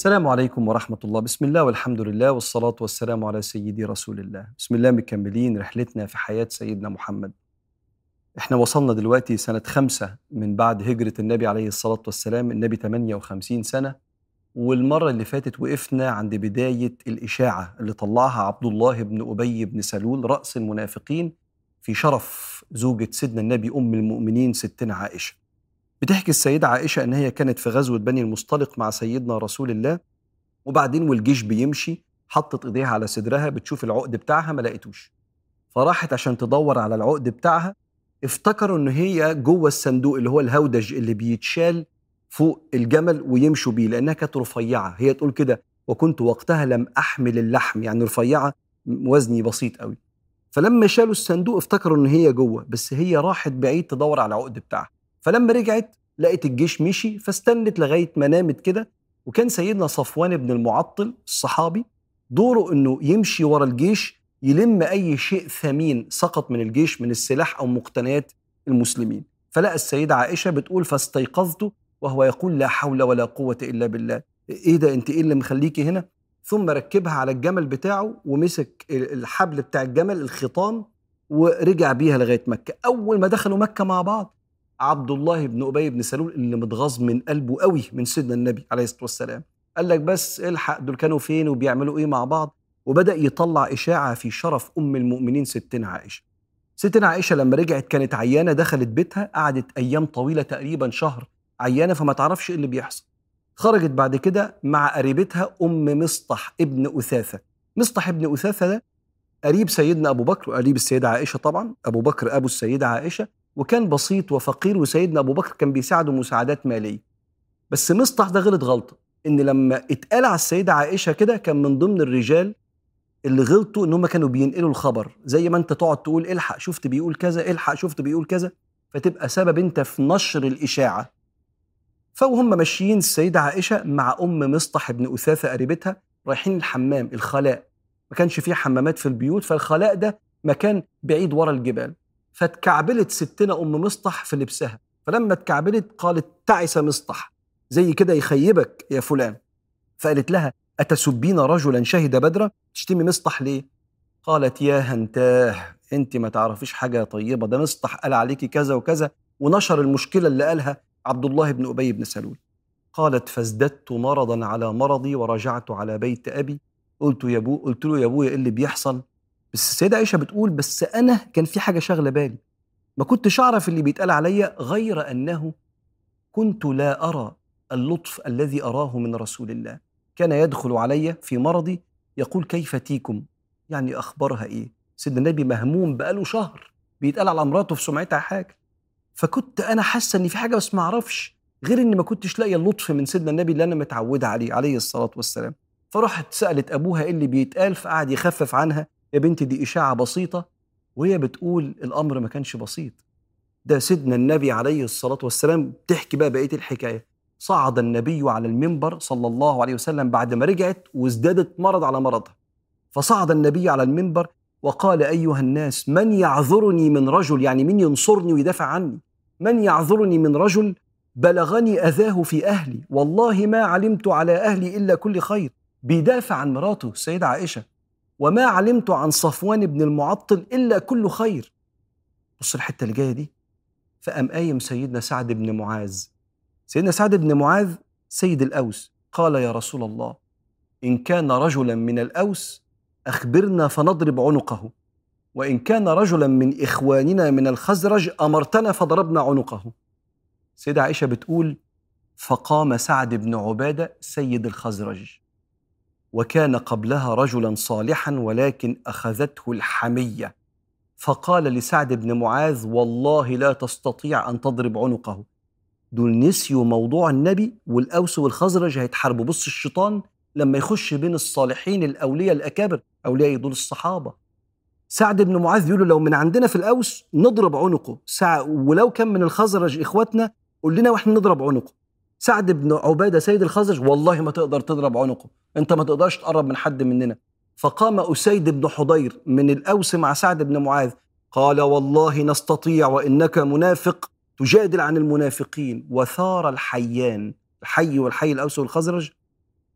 السلام عليكم ورحمة الله. بسم الله والحمد لله والصلاة والسلام على سيدي رسول الله. بسم الله مكملين رحلتنا في حياة سيدنا محمد. إحنا وصلنا دلوقتي سنة خمسة من بعد هجرة النبي عليه الصلاة والسلام. النبي 58 سنة. والمرة اللي فاتت وقفنا عند بداية الإشاعة اللي طلعها عبد الله بن أبي بن سلول رأس المنافقين في شرف زوجة سيدنا النبي أم المؤمنين ستنا عائشة. بتحكي السيدة عائشة إن هي كانت في غزوة بني المصطلق مع سيدنا رسول الله وبعدين والجيش بيمشي حطت إيديها على صدرها بتشوف العقد بتاعها ما لقيتوش. فراحت عشان تدور على العقد بتاعها افتكروا إن هي جوه الصندوق اللي هو الهودج اللي بيتشال فوق الجمل ويمشوا بيه لأنها كانت رفيعة. هي تقول كده وكنت وقتها لم أحمل اللحم. يعني رفيعة وزني بسيط قوي. فلما شالوا الصندوق افتكروا إن هي جوه بس هي راحت بعيد تدور على العقد بتاعها. فلما رجعت لقت الجيش مشي فاستنت لغاية ما نامت كده وكان سيدنا صفوان بن المعطل الصحابي دوره إنه يمشي ورا الجيش يلم أي شيء ثمين سقط من الجيش من السلاح أو مقتنيات المسلمين. فلقى السيدة عائشة بتقول فاستيقظت وهو يقول لا حول ولا قوة إلا بالله. إيه ده أنت إيه اللي مخليكي هنا؟ ثم ركبها على الجمل بتاعه ومسك الحبل بتاع الجمل الخيطان ورجع بيها لغاية مكة. أول ما دخلوا مكة مع بعض عبد الله بن أبي بن سلول اللي متغاظ من قلبه قوي من سيدنا النبي عليه الصلاة والسلام. قال لك بس الحق دول كانوا فين وبيعملوا إيه مع بعض؟ وبدأ يطلع إشاعة في شرف أم المؤمنين ستنا عائشة. ستنا عائشة لما رجعت كانت عيانة دخلت بيتها قعدت أيام طويلة تقريبا شهر عيانة فما تعرفش إيه اللي بيحصل. خرجت بعد كده مع قريبتها أم مصطح ابن أثاثة. مصطح ابن أثاثة ده قريب سيدنا أبو بكر وقريب السيدة عائشة طبعا أبو بكر أبو السيدة عائشة. وكان بسيط وفقير وسيدنا أبو بكر كان بيساعده مساعدات مالية. بس مصطح ده غلط غلطة إن لما اتقال على السيدة عائشة كده كان من ضمن الرجال اللي غلطوا إن هم كانوا بينقلوا الخبر. زي ما أنت تقعد تقول إلحق شفت بيقول كذا إلحق شفت بيقول كذا فتبقى سبب أنت في نشر الإشاعة. فوهم ماشيين السيدة عائشة مع أم مصطح بن أثاثة قريبتها رايحين الحمام الخلاء. ما كانش فيه حمامات في البيوت فالخلاء ده مكان بعيد ورا الجبال. فاتكعبلت ستنا أم مصطح في لبسها. فلما اتكعبلت قالت تعس مصطح زي كده يخيبك يا فلان. فقالت لها أتسبين رجلا شهد بدرا تشتمي مصطح ليه؟ قالت يا هنتاه أنت ما تعرفيش حاجة طيبة ده مصطح قال عليكي كذا وكذا ونشر المشكلة اللي قالها عبد الله بن أبي بن سلول. قالت فازددت مرضا على مرضي ورجعت على بيت أبي. قلت يا أبو قلت له يا أبويا إيه اللي بيحصل؟ بس السيدة عائشة بتقول بس أنا كان في حاجة شاغلة بالي. ما كنتش أعرف اللي بيتقال عليا غير أنه كنت لا أرى اللطف الذي أراه من رسول الله. كان يدخل علي في مرضي يقول كيف تيكم؟ يعني أخبارها إيه؟ سيدنا النبي مهموم بقاله شهر بيتقال على مراته في سمعتها حاجة. فكنت أنا حاسة إن في حاجة بس ما أعرفش غير إني ما كنتش لاقية اللطف من سيدنا النبي اللي أنا متعودة عليه عليه الصلاة والسلام. فرحت سألت أبوها إيه اللي بيتقال فقعد يخفف عنها. يا بنتي دي إشاعة بسيطة وهي بتقول الأمر ما كانش بسيط. ده سيدنا النبي عليه الصلاة والسلام تحكي بقى بقية الحكاية. صعد النبي على المنبر صلى الله عليه وسلم بعد ما رجعت وازدادت مرض على مرضها. فصعد النبي على المنبر وقال أيها الناس من يعذرني من رجل؟ يعني مين ينصرني ويدافع عني؟ من يعذرني من رجل بلغني أذاه في أهلي. والله ما علمت على أهلي إلا كل خير. بيدافع عن مراته السيده عائشة. وما علمت عن صفوان بن المعطل إلا كل خير. بص الحتة اللي جاية دي. فقام قايم سيدنا سعد بن معاذ. سيدنا سعد بن معاذ سيد الأوس. قال يا رسول الله إن كان رجلا من الأوس أخبرنا فنضرب عنقه. وإن كان رجلا من إخواننا من الخزرج أمرتنا فضربنا عنقه. سيدة عائشة بتقول فقام سعد بن عبادة سيد الخزرج. وكان قبلها رجلا صالحا ولكن أخذته الحمية. فقال لسعد بن معاذ والله لا تستطيع أن تضرب عنقه. دول نسيوا موضوع النبي والأوس والخزرج هيتحاربوا بص الشيطان لما يخش بين الصالحين الأولياء الأكابر أولياء دول الصحابة. سعد بن معاذ بيقول لو من عندنا في الأوس نضرب عنقه. ولو كان من الخزرج إخواتنا قول لنا وإحنا نضرب عنقه. سعد بن عبادة سيد الخزرج والله ما تقدر تضرب عنقه. أنت ما تقدرش تقرب من حد مننا. فقام أسيد بن حضير من الأوس مع سعد بن معاذ قال والله نستطيع وإنك منافق تجادل عن المنافقين. وثار الحيان الحي والحي الأوس والخزرج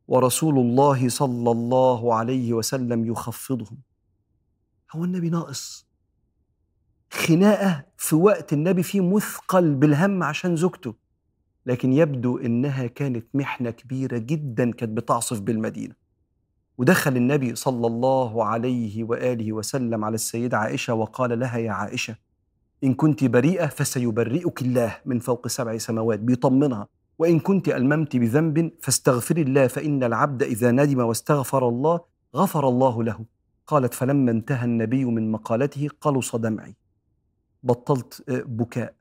ورسول الله صلى الله عليه وسلم يخفضهم. هو النبي ناقص. خناقة في وقت النبي فيه مثقل بالهم عشان زوجته. لكن يبدو إنها كانت محنة كبيرة جدا كانت بتعصف بالمدينة. ودخل النبي صلى الله عليه وآله وسلم على السيدة عائشة وقال لها يا عائشة إن كنت بريئة فسيبرئك الله من فوق سبع سماوات بيطمنها. وإن كنت ألممت بذنب فاستغفري الله فإن العبد إذا ندم واستغفر الله غفر الله له. قالت فلما انتهى النبي من مقالته قلص دمعي. بطلت آه، بكاء.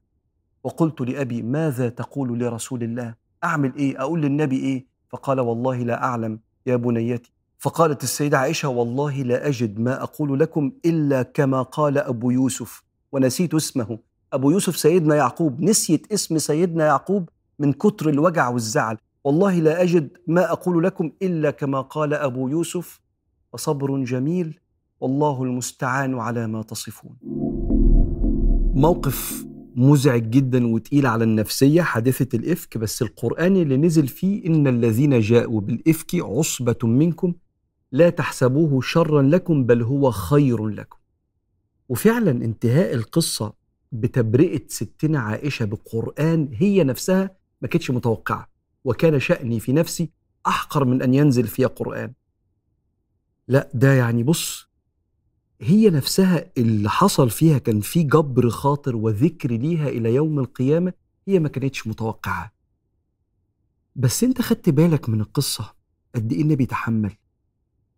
وقلت لأبي ماذا تقول لرسول الله؟ أعمل إيه؟ أقول للنبي إيه؟ فقال والله لا أعلم يا بنيتي فقالت السيدة عائشة والله لا أجد ما أقول لكم إلا كما قال أبو يوسف. ونسيت اسمه. أبو يوسف سيدنا يعقوب نسيت اسم سيدنا يعقوب من كتر الوجع والزعل. والله لا أجد ما أقول لكم إلا كما قال أبو يوسف. وصبر جميل والله المستعان على ما تصفون. موقف مزعج جدا وتقيل على النفسية حادثة الإفك. بس القرآن اللي نزل فيه إن الذين جاءوا بالإفك عصبة منكم لا تحسبوه شرا لكم بل هو خير لكم. وفعلا انتهاء القصة بتبرئة ستنا عائشة بالقرآن هي نفسها ما كانتش متوقعة. وكان شأني في نفسي أحقر من أن ينزل فيها قرآن. لا ده يعني بص هي نفسها اللي حصل فيها كان في جبر خاطر وذكر ليها إلى يوم القيامة هي ما كانتش متوقعة. بس أنت خدت بالك من القصة قد إيه النبي تحمل.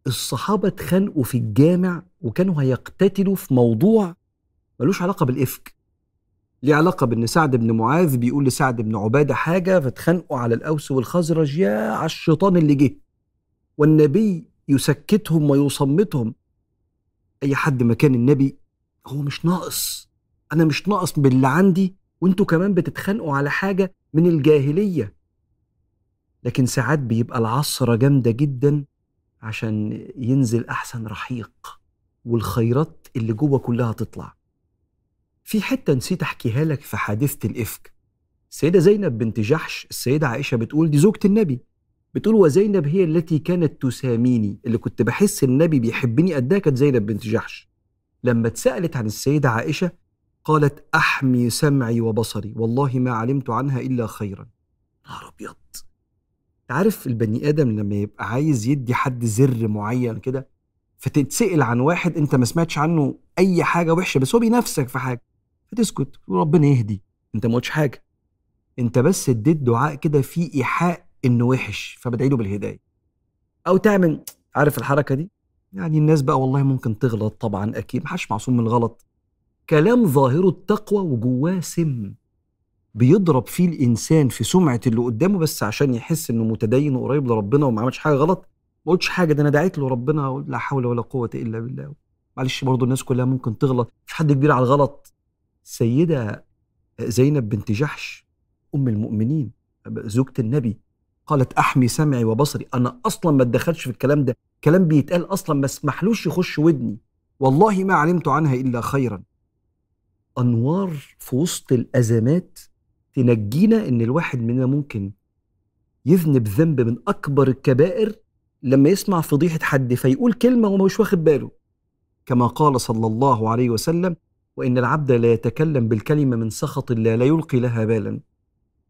الصحابة اتخانقوا في الجامع وكانوا هيقتتلوا في موضوع ملوش علاقة بالإفك. ليه علاقة بأن سعد بن معاذ بيقول لسعد بن عبادة حاجة فاتخانقوا على الأوس والخزرج يا على الشيطان اللي جه. والنبي يسكتهم ويصمتهم. أي حد مكان النبي هو مش ناقص. أنا مش ناقص باللي عندي وأنتوا كمان بتتخانقوا على حاجة من الجاهلية. لكن ساعات بيبقى العصرة جامدة جدا عشان ينزل أحسن رحيق والخيرات اللي جوه كلها تطلع. في حتة نسيت أحكيها لك في حادثة الإفك. السيدة زينب بنت جحش السيدة عائشة بتقول دي زوجة النبي. بتقول وزينب هي التي كانت تساميني اللي كنت بحس النبي بيحبني قدها كانت زينب بنت جحش. لما اتسألت عن السيدة عائشة قالت أحمي سمعي وبصري والله ما علمت عنها إلا خيرا. نهار أبيض. عارف البني آدم لما يبقى عايز يدي حد زر معين كده فتتسأل عن واحد أنت ما سمعتش عنه أي حاجة وحشة بس هو بينافسك في حاجة فتسكت وربنا يهدي. أنت ما قلتش حاجة. أنت بس اديت دعاء كده فيه إيحاء إنه وحش فبدعي له بالهداية. أو تعمل عارف الحركة دي؟ يعني الناس بقى والله ممكن تغلط طبعا أكيد محدش معصوم من الغلط. كلام ظاهره التقوى وجواه سم. بيضرب فيه الإنسان في سمعة اللي قدامه بس عشان يحس إنه متدين وقريب لربنا وما عملش حاجة غلط. ما قلتش حاجة ده أنا دعيت له ربنا لا حول ولا قوة إلا بالله. معلش برضه الناس كلها ممكن تغلط. مش حد كبير على الغلط. السيده زينب بنت جحش أم المؤمنين زوجة النبي. قالت أحمي سمعي وبصري. أنا أصلا ما اتدخلش في الكلام ده. كلام بيتقال أصلا ما اسمحلوش يخش ودني. والله ما علمت عنها إلا خيرا. أنوار في وسط الأزمات تنجينا إن الواحد مننا ممكن يذنب ذنب من أكبر الكبائر لما يسمع فضيحة حد فيقول كلمة وما مش واخد باله. كما قال صلى الله عليه وسلم وإن العبد لا يتكلم بالكلمة من سخط الله لا يلقي لها بالا.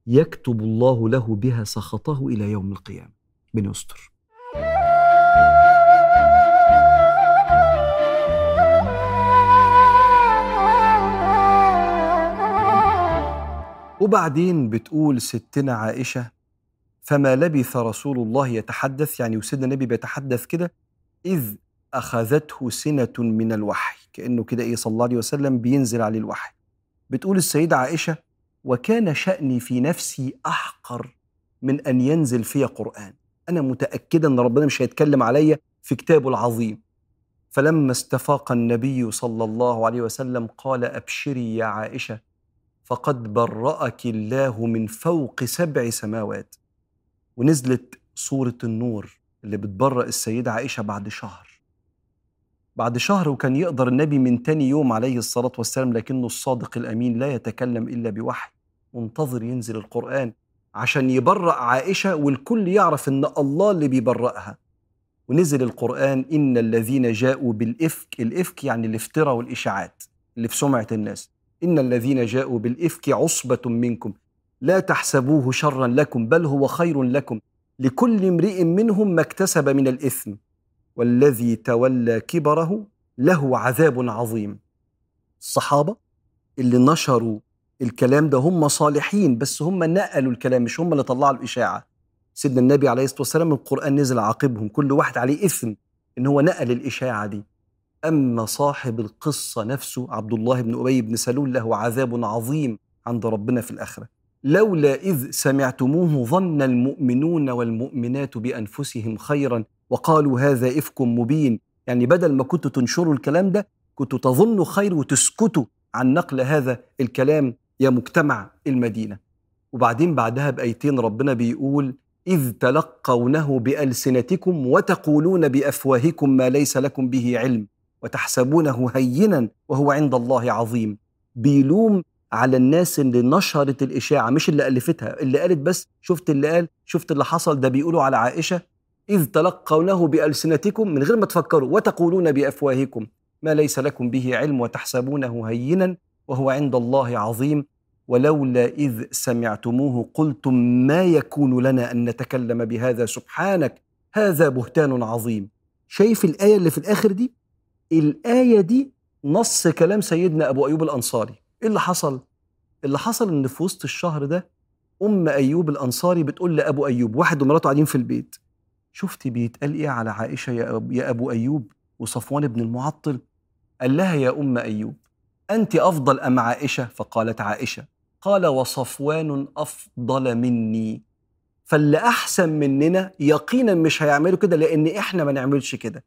يكتب الله له بها سخطه إلى يوم القيامة. بن يستر. وبعدين بتقول ستنا عائشة فما لبث رسول الله يتحدث؟ يعني وسيدنا النبي بيتحدث كده إذ أخذته سنة من الوحي. كأنه كده إيه صلى الله عليه وسلم بينزل عليه الوحي. بتقول السيدة عائشة وكان شأني في نفسي أحقر من أن ينزل في قرآن. أنا متأكدة أن ربنا مش هيتكلم عليا في كتابه العظيم. فلما استفاق النبي صلى الله عليه وسلم قال أبشري يا عائشة فقد برأك الله من فوق سبع سماوات. ونزلت سورة النور اللي بتبرأ السيدة عائشة بعد شهر. بعد شهر وكان يقدر النبي من تاني يوم عليه الصلاة والسلام لكنه الصادق الأمين لا يتكلم إلا بوحي. منتظر ينزل القرآن عشان يبرأ عائشة والكل يعرف إن الله اللي بيبرأها. ونزل القرآن إن الذين جاءوا بالإفك الإفك يعني الافتراء والإشاعات اللي في سمعة الناس. إن الذين جاءوا بالإفك عصبة منكم لا تحسبوه شرا لكم بل هو خير لكم. لكل امرئ منهم ما اكتسب من الإثم. والذي تولى كبره له عذاب عظيم. الصحابة اللي نشروا الكلام ده هم صالحين بس هم نقلوا الكلام مش هم اللي طلعوا الإشاعة. سيدنا النبي عليه الصلاة والسلام القرآن نزل عاقبهم كل واحد عليه إثم إن هو نقل الإشاعة دي. أما صاحب القصة نفسه عبد الله بن أبي بن سلول له عذاب عظيم عند ربنا في الآخرة. لولا إذ سمعتموه ظن المؤمنون والمؤمنات بأنفسهم خيرا وقالوا هذا إفك مبين. يعني بدل ما كنتوا تنشروا الكلام ده كنتوا تظنوا خير وتسكتوا عن نقل هذا الكلام يا مجتمع المدينة. وبعدين بعدها بأيتين ربنا بيقول إذ تلقونه بألسنتكم وتقولون بأفواهكم ما ليس لكم به علم وتحسبونه هينا وهو عند الله عظيم. بيلوم على الناس اللي نشرت الإشاعة مش اللي ألفتها اللي قالت بس شفت اللي قال شفت اللي حصل ده بيقولوا على عائشة. إذ تلقونه بألسنتكم من غير ما تفكروا وتقولون بأفواهكم ما ليس لكم به علم وتحسبونه هينا وهو عند الله عظيم ولولا إذ سمعتموه قلتم ما يكون لنا أن نتكلم بهذا؟ سبحانك هذا بهتان عظيم. شايف الآية اللي في الآخر دي؟ الآية دي نص كلام سيدنا أبو أيوب الأنصاري. إيه اللي حصل؟ اللي حصل إن في وسط الشهر ده أم أيوب الأنصاري بتقول لأبو أيوب واحد ومراته قاعدين في البيت شفتي بيتقال إيه على عائشة يا أبو أيوب وصفوان بن المعطل؟ قال لها يا أم أيوب أنت أفضل أم عائشة؟ فقالت عائشة قال وصفوان أفضل مني. فاللي أحسن مننا يقينا مش هيعملوا كده لأن إحنا ما نعملش كده.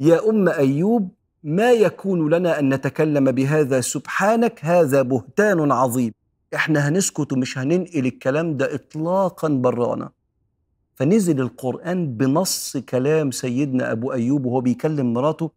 يا أم أيوب ما يكون لنا أن نتكلم بهذا سبحانك؟ هذا بهتان عظيم. إحنا هنسكت ومش هننقل الكلام ده إطلاقا برانا. فنزل القرآن بنص كلام سيدنا أبو أيوب وهو بيكلم مراته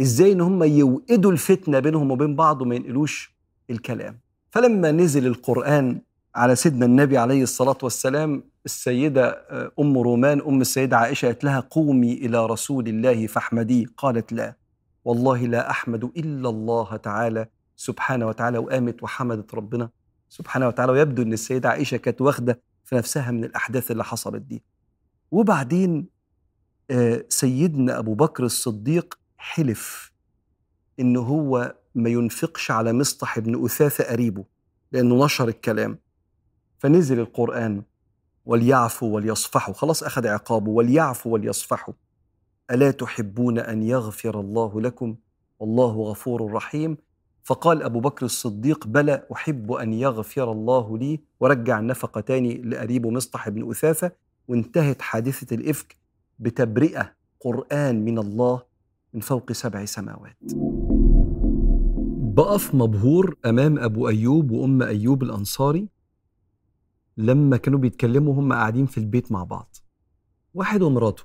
إزاي إن هم يوقدوا الفتنة بينهم وبين بعض وما ينقلوش الكلام. فلما نزل القرآن على سيدنا النبي عليه الصلاة والسلام السيدة آه، أم رومان أم السيدة عائشة قالت لها قومي إلى رسول الله فاحمديه قالت لا والله لا أحمد إلا الله تعالى سبحانه وتعالى وقامت وحمدت ربنا سبحانه وتعالى. ويبدو أن السيدة عائشة كانت واخدة في نفسها من الأحداث اللي حصلت دي. وبعدين آه، سيدنا أبو بكر الصديق حلف إن هو ما ينفقش على مصطح بن أثاثة قريبه لأنه نشر الكلام. فنزل القرآن وليعفوا وليصفحوا خلاص أخذ عقابه وليعفوا وليصفحوا ألا تحبون أن يغفر الله لكم؟ والله غفور رحيم فقال أبو بكر الصديق بلى أحب أن يغفر الله لي ورجع النفقة تاني لقريبه مصطح بن أثاثة وانتهت حادثة الإفك بتبرئة قرآن من الله من فوق سبع سماوات. بقف مبهور أمام أبو أيوب وأم أيوب الأنصاري لما كانوا بيتكلموا هم قاعدين في البيت مع بعض. واحد ومراته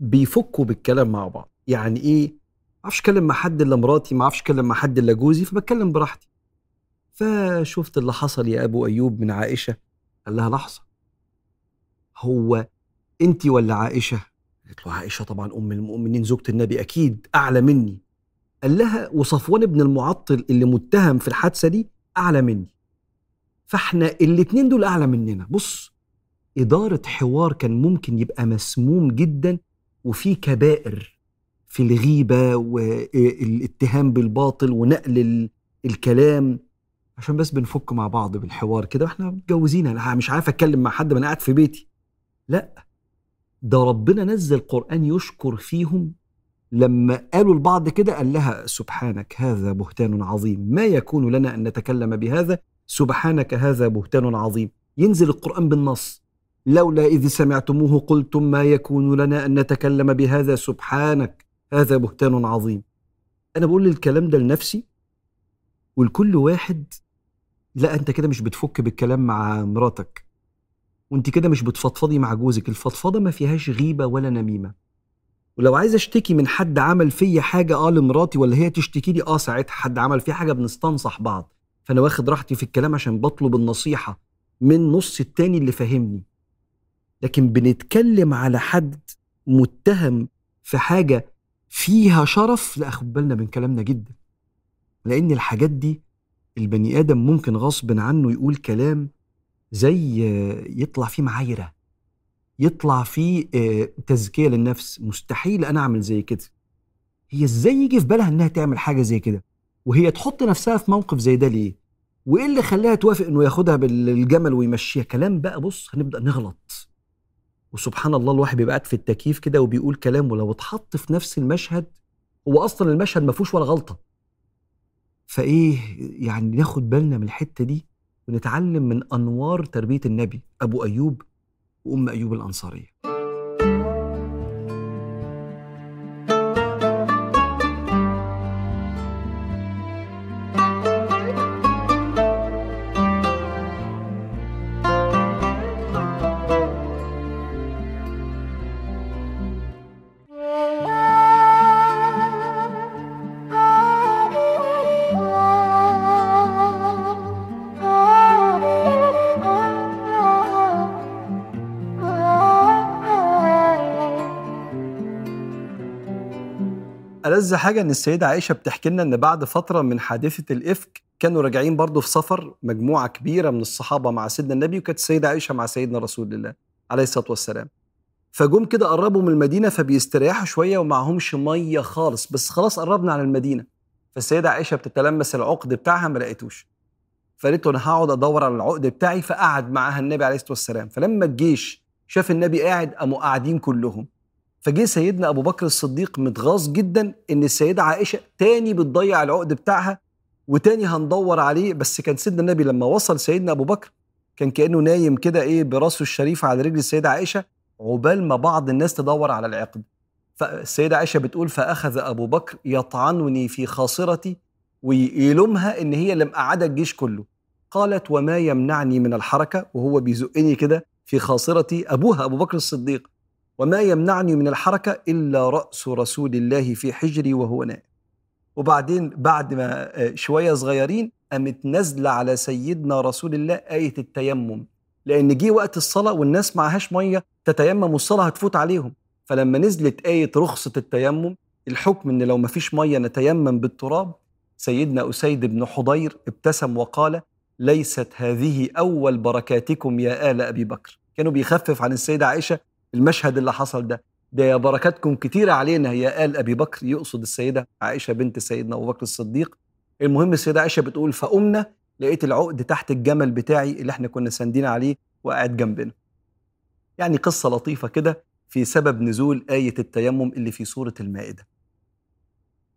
بيفكوا بالكلام مع بعض. يعني إيه؟ ما أعرفش أتكلم مع حد إلا مراتي ما أعرفش أتكلم مع حد إلا جوزي فبتكلم براحتي. فشفت اللي حصل يا أبو أيوب من عائشة؟ قال لها لحظة. هو انت ولا عائشة؟ قالت له عائشة طبعا أم المؤمنين زوجة النبي أكيد أعلى مني. قال لها وصفوان بن المعطل اللي متهم في الحادثة دي أعلى مني. فإحنا الاتنين دول أعلى مننا. بص إدارة حوار كان ممكن يبقى مسموم جدا وفي كبائر في الغيبة والاتهام بالباطل ونقل الكلام. عشان بس بنفك مع بعض بالحوار كده وإحنا متجوزين أنا مش عارف أتكلم مع حد ما أنا قاعد في بيتي. لا ده ربنا نزل قرآن يشكر فيهم لما قالوا البعض كده قال لها سبحانك هذا بهتان عظيم. ما يكون لنا أن نتكلم بهذا؟ سبحانك هذا بهتان عظيم. ينزل القرآن بالنص. لولا إذ سمعتموه قلتم ما يكون لنا أن نتكلم بهذا؟ سبحانك هذا بهتان عظيم. أنا بقول الكلام ده لنفسي ولكل واحد لا أنت كده مش بتفك بالكلام مع مراتك. وانت كده مش بتفضفضي مع جوزك. الفضفضة ما فيهاش غيبة ولا نميمة. ولو عايز اشتكي من حد عمل فيا حاجة آه لمراتي ولا هي تشتكي لي آه ساعتها حد عمل فيا حاجة بنستنصح بعض. فأنا واخد راحتي في الكلام عشان بطلب النصيحة من نص التاني اللي فاهمني. لكن بنتكلم على حد متهم في حاجة فيها شرف لا خد بالنا من كلامنا جدا. لأن الحاجات دي البني آدم ممكن غصب عنه يقول كلام زي يطلع فيه معايرة يطلع فيه آه، تزكية للنفس. مستحيل أنا أعمل زي كده. هي إزاي يجي في بالها إنها تعمل حاجة زي كده؟ وهي تحط نفسها في موقف زي ده ليه؟ وإيه اللي خلاها توافق إنه ياخدها بالجمل ويمشيها؟ كلام بقى بص هنبدأ نغلط. وسبحان الله الواحد بيبقى قاعد في التكييف كده وبيقول كلام ولو اتحط في نفس المشهد هو أصلا المشهد ما فيهوش ولا غلطة. فإيه يعني ناخد بالنا من الحتة دي؟ ونتعلم من أنوار تربية النبي أبو أيوب وأم أيوب الأنصارية. ألذ حاجة إن السيدة عائشة بتحكي لنا إن بعد فترة من حادثة الإفك كانوا راجعين برضه في سفر مجموعة كبيرة من الصحابة مع سيدنا النبي وكانت السيدة عائشة مع سيدنا رسول الله عليه الصلاة والسلام. فجم كده قربوا من المدينة فبيستريحوا شوية ومعهمش مية خالص بس خلاص قربنا على المدينة. فالسيدة عائشة بتتلمس العقد بتاعها ما لقيتوش. فقالت له أنا هقعد أدور على العقد بتاعي فقعد معاها النبي عليه الصلاة والسلام. فلما الجيش شاف النبي قاعد قاموا قاعدين كلهم. فجه سيدنا أبو بكر الصديق متغاظ جدا إن السيدة عائشة تاني بتضيع العقد بتاعها وتاني هندور عليه بس كان سيدنا النبي لما وصل سيدنا أبو بكر كان كأنه نايم كده إيه براسه الشريف على رجل السيدة عائشة عقبال ما بعض الناس تدور على العقد. فالسيدة عائشة بتقول فأخذ أبو بكر يطعنني في خاصرتي ويلومها إن هي اللي مقعده الجيش كله. قالت وما يمنعني من الحركة وهو بيزقني كده في خاصرتي أبوها أبو بكر الصديق. وما يمنعني من الحركة إلا رأس رسول الله في حجري وهو نائم. وبعدين بعد ما آه، شوية صغيرين قامت نازلة على سيدنا رسول الله آية التيمم. لأن جه وقت الصلاة والناس معهاش مية تتيمم والصلاة هتفوت عليهم. فلما نزلت آية رخصة التيمم الحكم إن لو مفيش مية نتيمم بالتراب سيدنا أسيد بن حضير ابتسم وقال ليست هذه أول بركاتكم يا آل أبي بكر. كانوا بيخفف عن السيدة عائشة المشهد اللي حصل ده ده يا بركاتكم كتيرة علينا هي آل أبي بكر يقصد السيدة عائشة بنت سيدنا أبو بكر الصديق. المهم السيدة عائشة بتقول فقمنا لقيت العقد تحت الجمل بتاعي اللي إحنا كنا ساندين عليه وقاعد جنبنا. يعني قصة لطيفة كده في سبب نزول آية التيمم اللي في سورة المائدة.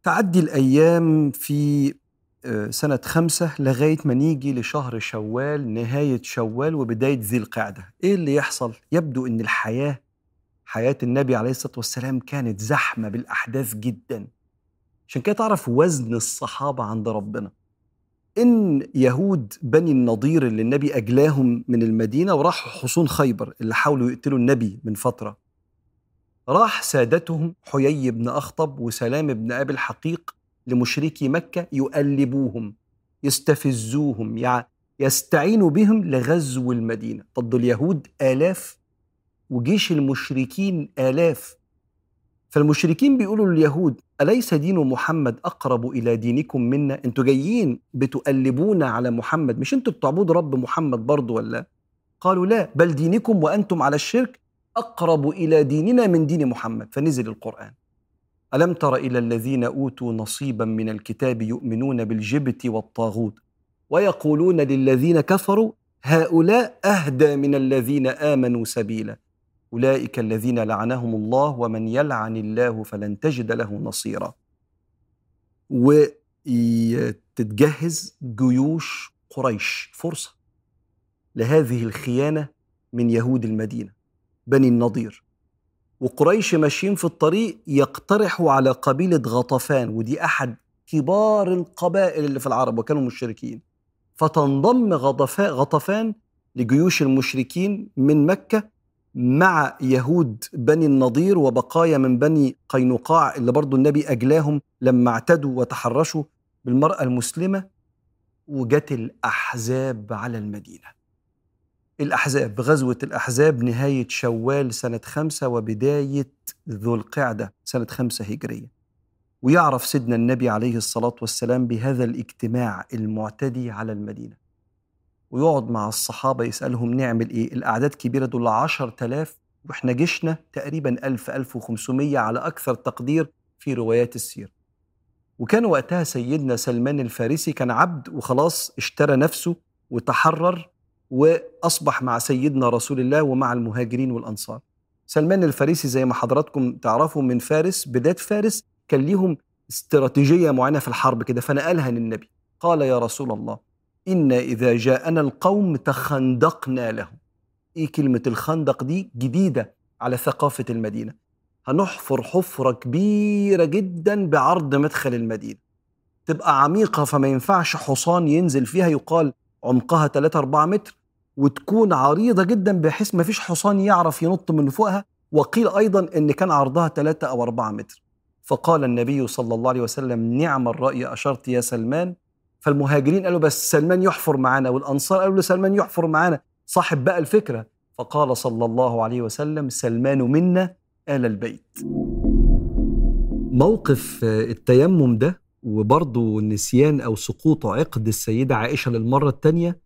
تعدي الأيام في آه، سنة خمسة لغاية ما نيجي لشهر شوال نهاية شوال وبداية ذي القعدة. إيه اللي يحصل؟ يبدو أن الحياة حياة النبي عليه الصلاة والسلام كانت زحمة بالأحداث جدا. عشان كده تعرف وزن الصحابة عند ربنا. إن يهود بني النضير اللي النبي أجلاهم من المدينة وراحوا حصون خيبر اللي حاولوا يقتلوا النبي من فترة. راح سادتهم حيي بن أخطب وسلام بن أبي الحقيق لمشركي مكة يؤلبوهم يستفزوهم يستعينوا بهم لغزو المدينة. ضد اليهود آلاف وجيش المشركين آلاف. فالمشركين بيقولوا لليهود أليس دين محمد أقرب إلى دينكم منا؟ أنتوا جايين بتؤلبونا على محمد مش أنتوا بتعبدوا رب محمد برضو ولا قالوا لا بل دينكم وأنتم على الشرك أقرب إلى ديننا من دين محمد. فنزل القرآن. ألم تر إلى الذين أوتوا نصيبا من الكتاب يؤمنون بالجبت والطاغوت ويقولون للذين كفروا هؤلاء أهدى من الذين آمنوا سبيلا. أولئك الذين لعنهم الله ومن يلعن الله فلن تجد له نصيرا. وتتجهز جيوش قريش فرصة لهذه الخيانة من يهود المدينة بني النضير. وقريش ماشيين في الطريق يقترحوا على قبيلة غطفان ودي أحد كبار القبائل اللي في العرب وكانوا مشركين. فتنضم غطفان لجيوش المشركين من مكة مع يهود بني النضير وبقايا من بني قينقاع اللي برضو النبي أجلاهم لما اعتدوا وتحرشوا بالمرأة المسلمة وجت الأحزاب على المدينة. الأحزاب غزوة الأحزاب نهاية شوال سنة خمسة وبداية ذو القعدة سنة خمسة هجرية. ويعرف سيدنا النبي عليه الصلاة والسلام بهذا الاجتماع المعتدي على المدينة. ويقعد مع الصحابة يسألهم نعمل إيه الأعداد كبيرة دول عشر تلاف وإحنا جيشنا تقريبا ألف ألف وخمسمية على أكثر تقدير في روايات السير وكان وقتها سيدنا سلمان الفارسي كان عبد وخلاص اشترى نفسه وتحرر وأصبح مع سيدنا رسول الله ومع المهاجرين والأنصار. سلمان الفارسي زي ما حضراتكم تعرفوا من فارس بلاد فارس كان ليهم استراتيجية معينة في الحرب كده فنقلها للنبي. قال يا رسول الله إنا إذا جاءنا القوم تخندقنا لهم. إيه كلمة الخندق دي جديدة على ثقافة المدينة. هنحفر حفرة كبيرة جدا بعرض مدخل المدينة. تبقى عميقة فما ينفعش حصان ينزل فيها يقال عمقها 3 4 متر وتكون عريضة جدا بحيث ما فيش حصان يعرف ينط من فوقها وقيل أيضا أن كان عرضها 3 أو 4 متر فقال النبي صلى الله عليه وسلم نعم الرأي أشرت يا سلمان فالمهاجرين قالوا بس سلمان يحفر معانا والأنصار قالوا سلمان يحفر معانا. صاحب بقى الفكرة فقال صلى الله عليه وسلم سلمان منا آل البيت. موقف التيمم ده وبرضه نسيان أو سقوط عقد السيدة عائشة للمرة الثانية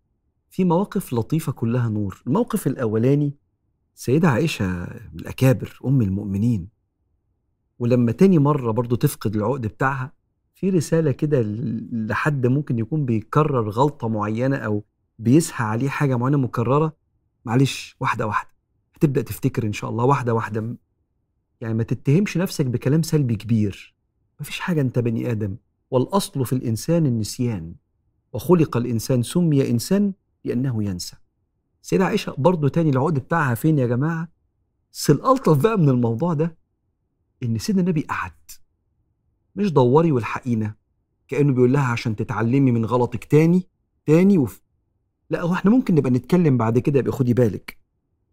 في مواقف لطيفة كلها نور. الموقف الأولاني سيدة عائشة الأكابر أم المؤمنين. ولما تاني مرة برضه تفقد العقد بتاعها في رسالة كده لحد ممكن يكون بيكرر غلطة معينة أو بيسهى عليه حاجة معينة مكررة؟ معلش واحدة واحدة. هتبدأ تفتكر إن شاء الله واحدة واحدة. يعني ما تتهمش نفسك بكلام سلبي كبير. مفيش حاجة أنت بني آدم. والأصل في الإنسان النسيان. وخلق الإنسان سمي إنسان لأنه ينسى. سيدة عائشة برضو تاني العقد بتاعها فين يا جماعة؟ بس الألطف بقى من الموضوع ده إن سيدنا النبي قعد. مش دوري والحقينا. كأنه بيقول لها عشان تتعلمي من غلطك تاني تاني وف... لا هو إحنا ممكن نبقى نتكلم بعد كده يبقى خدي بالك.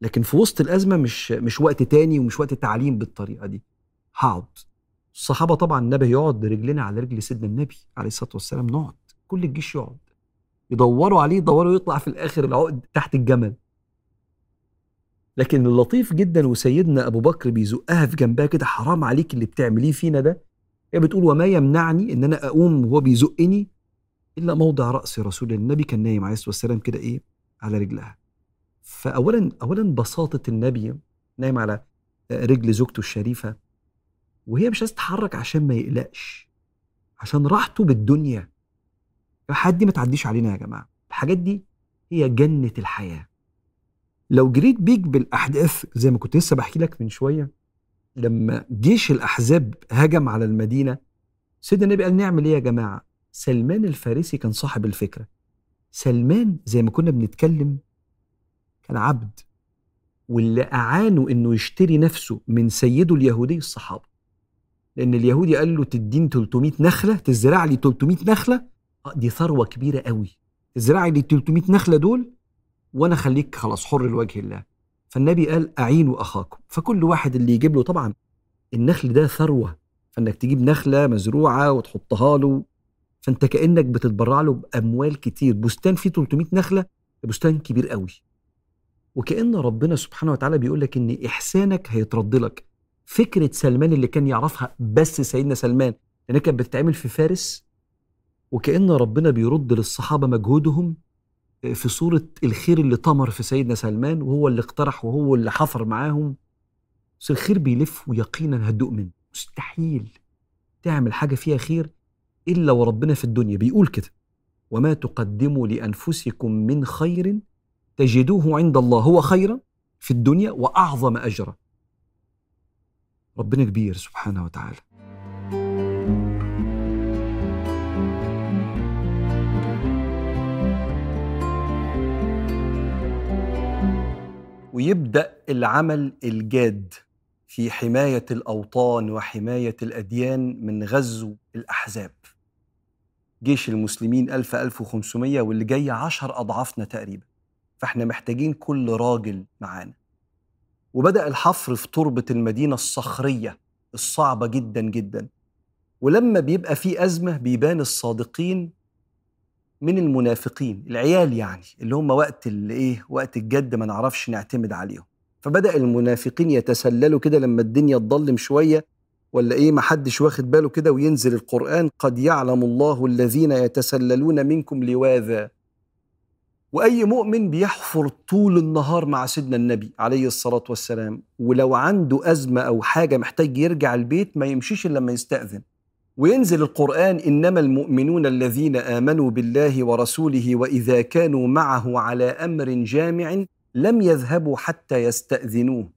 لكن في وسط الأزمة مش مش وقت تاني ومش وقت تعليم بالطريقة دي. هقعد. الصحابة طبعا النبي يقعد رجلنا على رجل سيدنا النبي عليه الصلاة والسلام نقعد. كل الجيش يقعد. يدوروا عليه يدوروا يطلع في الآخر العقد تحت الجمل. لكن اللطيف جدا وسيدنا أبو بكر بيزقها في جنبها كده حرام عليك اللي بتعمليه فينا ده. هي بتقول وما يمنعني إن أنا أقوم وهو بيزقني إلا موضع رأس رسول النبي كان نايم عليه الصلاة والسلام كده إيه؟ على رجلها. فاولا اولا بساطة النبي نايم على رجل زوجته الشريفة وهي مش عايزة تتحرك عشان ما يقلقش عشان راحته بالدنيا. الحاجات دي ما تعديش علينا يا جماعة. الحاجات دي هي جنة الحياة. لو جريت بيك بالأحداث زي ما كنت لسه بحكي لك من شوية لما جيش الأحزاب هجم على المدينة سيدنا النبي قال نعمل إيه يا جماعة؟ سلمان الفارسي كان صاحب الفكرة. سلمان زي ما كنا بنتكلم كان عبد واللي اعانه إنه يشتري نفسه من سيده اليهودي الصحابة. لأن اليهودي قال له تديني 300 نخلة تزرع لي 300 نخلة؟ دي ثروة كبيرة قوي. ازرعي لي 300 نخلة دول وأنا خليك خلاص حر لوجه الله. فالنبي قال أعينوا أخاكم. فكل واحد اللي يجيب له طبعا النخل ده ثروة فإنك تجيب نخلة مزروعة وتحطها له فإنت كأنك بتتبرع له بأموال كتير. بستان فيه 300 نخلة بستان كبير قوي. وكأن ربنا سبحانه وتعالى بيقول لك إن إحسانك هيترد لك. فكرة سلمان اللي كان يعرفها بس سيدنا سلمان لأن كانت بتتعمل في فارس وكأن ربنا بيرد للصحابة مجهودهم في صورة الخير اللي طمر في سيدنا سلمان وهو اللي اقترح وهو اللي حفر معاهم. بس الخير بيلف ويقينا هتدوق منه مستحيل تعمل حاجة فيها خير إلا وربنا في الدنيا. بيقول كده وما تقدموا لأنفسكم من خير تجدوه عند الله. هو خيرا في الدنيا وأعظم أجرا. ربنا كبير سبحانه وتعالى. ويبدأ العمل الجاد في حماية الأوطان وحماية الأديان من غزو الأحزاب. جيش المسلمين 1000 1500 واللي جاي 10 أضعافنا تقريبا. فإحنا محتاجين كل راجل معانا. وبدأ الحفر في تربة المدينة الصخرية الصعبة جدا جدا. ولما بيبقى في أزمة بيبان الصادقين من المنافقين العيال يعني اللي هم وقت الايه وقت الجد ما نعرفش نعتمد عليهم. فبدأ المنافقين يتسللوا كده لما الدنيا تضلم شوية ولا إيه ما حدش واخد باله كده وينزل القرآن قد يعلم الله الذين يتسللون منكم لواذا. وأي مؤمن بيحفر طول النهار مع سيدنا النبي عليه الصلاة والسلام ولو عنده أزمة أو حاجة محتاج يرجع البيت ما يمشيش إلا لما يستأذن. وينزل القرآن إنما المؤمنون الذين آمنوا بالله ورسوله وإذا كانوا معه على أمر جامع لم يذهبوا حتى يستأذنوه.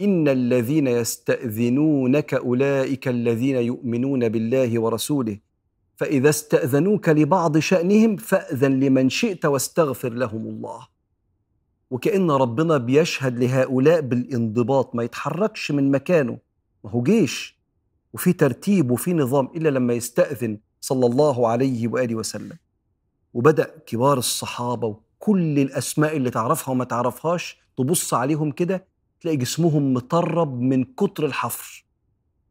إن الذين يستأذنونك أولئك الذين يؤمنون بالله ورسوله. فإذا استأذنوك لبعض شأنهم فأذن لمن شئت واستغفر لهم الله. وكأن ربنا بيشهد لهؤلاء بالانضباط ما يتحركش من مكانه. ما هو جيش. وفي ترتيب وفي نظام إلا لما يستأذن صلى الله عليه وآله وسلم. وبدأ كبار الصحابة وكل الأسماء اللي تعرفها وما تعرفهاش تبص عليهم كده تلاقي جسمهم مطرب من كتر الحفر.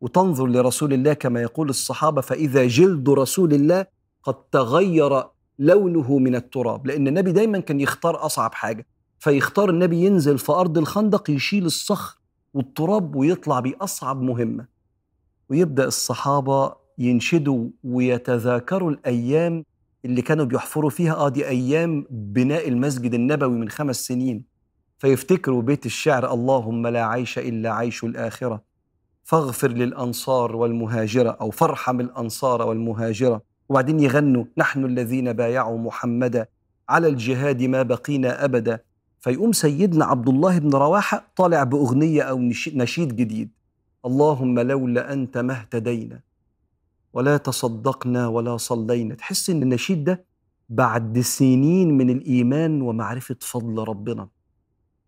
وتنظر لرسول الله كما يقول الصحابة فإذا جلد رسول الله قد تغير لونه من التراب. لأن النبي دايما كان يختار أصعب حاجة. فيختار النبي ينزل في أرض الخندق يشيل الصخر والتراب ويطلع بأصعب مهمة. ويبدأ الصحابة ينشدوا ويتذاكروا الأيام اللي كانوا بيحفروا فيها. آه دي أيام بناء المسجد النبوي من خمس سنين. فيفتكروا بيت الشعر اللهم لا عيش إلا عيش الآخرة. فاغفر للأنصار والمهاجرة أو فارحم الأنصار والمهاجرة. وبعدين يغنوا نحن الذين بايعوا محمدا. على الجهاد ما بقينا أبدا. فيقوم سيدنا عبد الله بن رواحة طالع بأغنية أو نشيد جديد. اللهم لولا أنت ما اهتدينا ولا تصدقنا ولا صلينا. تحس إن النشيد ده بعد سنين من الإيمان ومعرفة فضل ربنا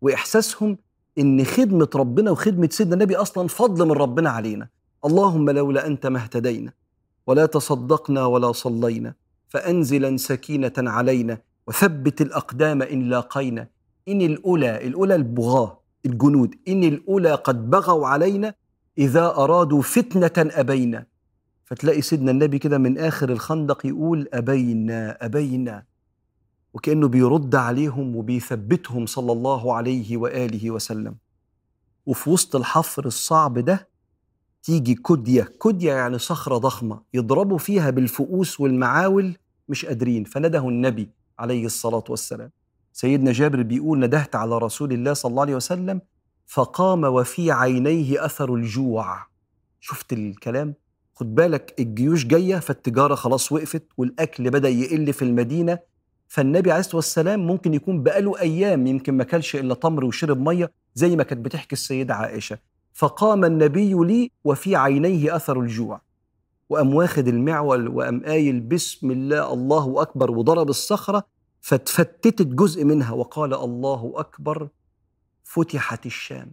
وإحساسهم إن خدمة ربنا وخدمة سيدنا النبي أصلا فضل من ربنا علينا. اللهم لولا أنت ما اهتدينا ولا تصدقنا ولا صلينا. فأنزلا سكينة علينا وثبت الأقدام إن لاقينا. إن الأولى الأولى البغاة الجنود. إن الأولى قد بغوا علينا إذا أرادوا فتنة أبينا. فتلاقي سيدنا النبي كده من آخر الخندق يقول أبينا أبينا. وكأنه بيرد عليهم وبيثبتهم صلى الله عليه وآله وسلم. وفي وسط الحفر الصعب ده تيجي كدية كدية يعني صخرة ضخمة يضربوا فيها بالفؤوس والمعاول مش قادرين. فنده النبي عليه الصلاة والسلام. سيدنا جابر بيقول ندهت على رسول الله صلى الله عليه وسلم فقام وفي عينيه أثر الجوع. شفت الكلام؟ خد بالك الجيوش جاية فالتجارة خلاص وقفت والأكل بدأ يقل في المدينة. فالنبي عليه الصلاة والسلام ممكن يكون بقاله أيام يمكن ما كلش إلا تمر وشرب مية زي ما كانت بتحكي السيدة عائشة. فقام النبي لي وفي عينيه أثر الجوع. وقام واخد المعول وقام قايل بسم الله الله أكبر وضرب الصخرة فاتفتتت جزء منها وقال الله أكبر. فتحت الشام.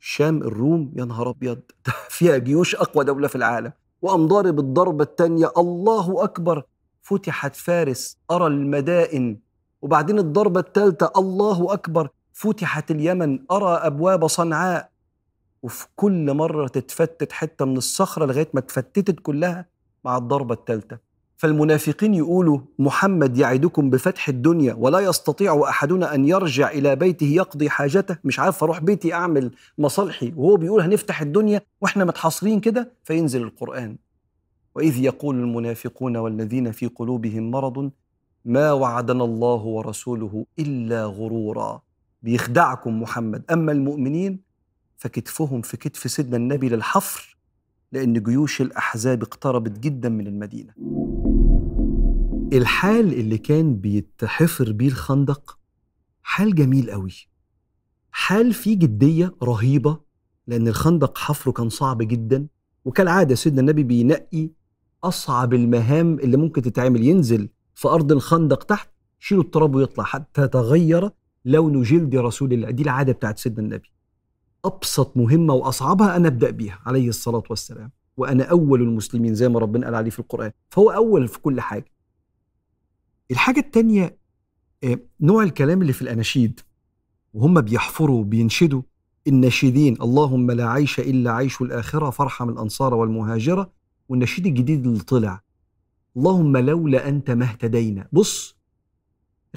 شام الروم يا نهار أبيض. فيها جيوش أقوى دولة في العالم. وقام ضارب الضربه الثانية الله أكبر. فتحت فارس أرى المدائن. وبعدين الضربة الثالثه الله أكبر. فتحت اليمن أرى أبواب صنعاء. وفي كل مرة تتفتت حتة من الصخرة لغاية ما اتفتتت كلها مع الضربة الثالثه فالمنافقين يقولوا محمد يعدكم بفتح الدنيا ولا يستطيع أحدنا أن يرجع إلى بيته يقضي حاجته. مش عارف أروح بيتي أعمل مصالحي وهو بيقول هنفتح الدنيا وإحنا متحاصرين كده فينزل القرآن. وإذ يقول المنافقون والذين في قلوبهم مرض ما وعدنا الله ورسوله إلا غرورا. بيخدعكم محمد. أما المؤمنين فكتفهم في كتف سيدنا النبي للحفر لأن جيوش الأحزاب اقتربت جدا من المدينة. الحال اللي كان بيتحفر بيه الخندق حال جميل قوي. حال فيه جدية رهيبة لأن الخندق حفره كان صعب جدا وكالعادة سيدنا النبي بينقي أصعب المهام اللي ممكن تتعمل ينزل في أرض الخندق تحت يشيلوا التراب ويطلع حتى تغير لون جلد رسول الله. دي العادة بتاعت سيدنا النبي. أبسط مهمة وأصعبها أنا أبدأ بيها عليه الصلاة والسلام وأنا أول المسلمين زي ما ربنا قال عليه في القرآن. فهو أول في كل حاجة. الحاجة التانية آه، نوع الكلام اللي في الأناشيد وهم بيحفروا وبينشدوا الناشدين اللهم لا عيش إلا عيش الآخرة فارحم الأنصار والمهاجرة والنشيد الجديد اللي طلع. اللهم لولا أنت ما اهتدينا. بص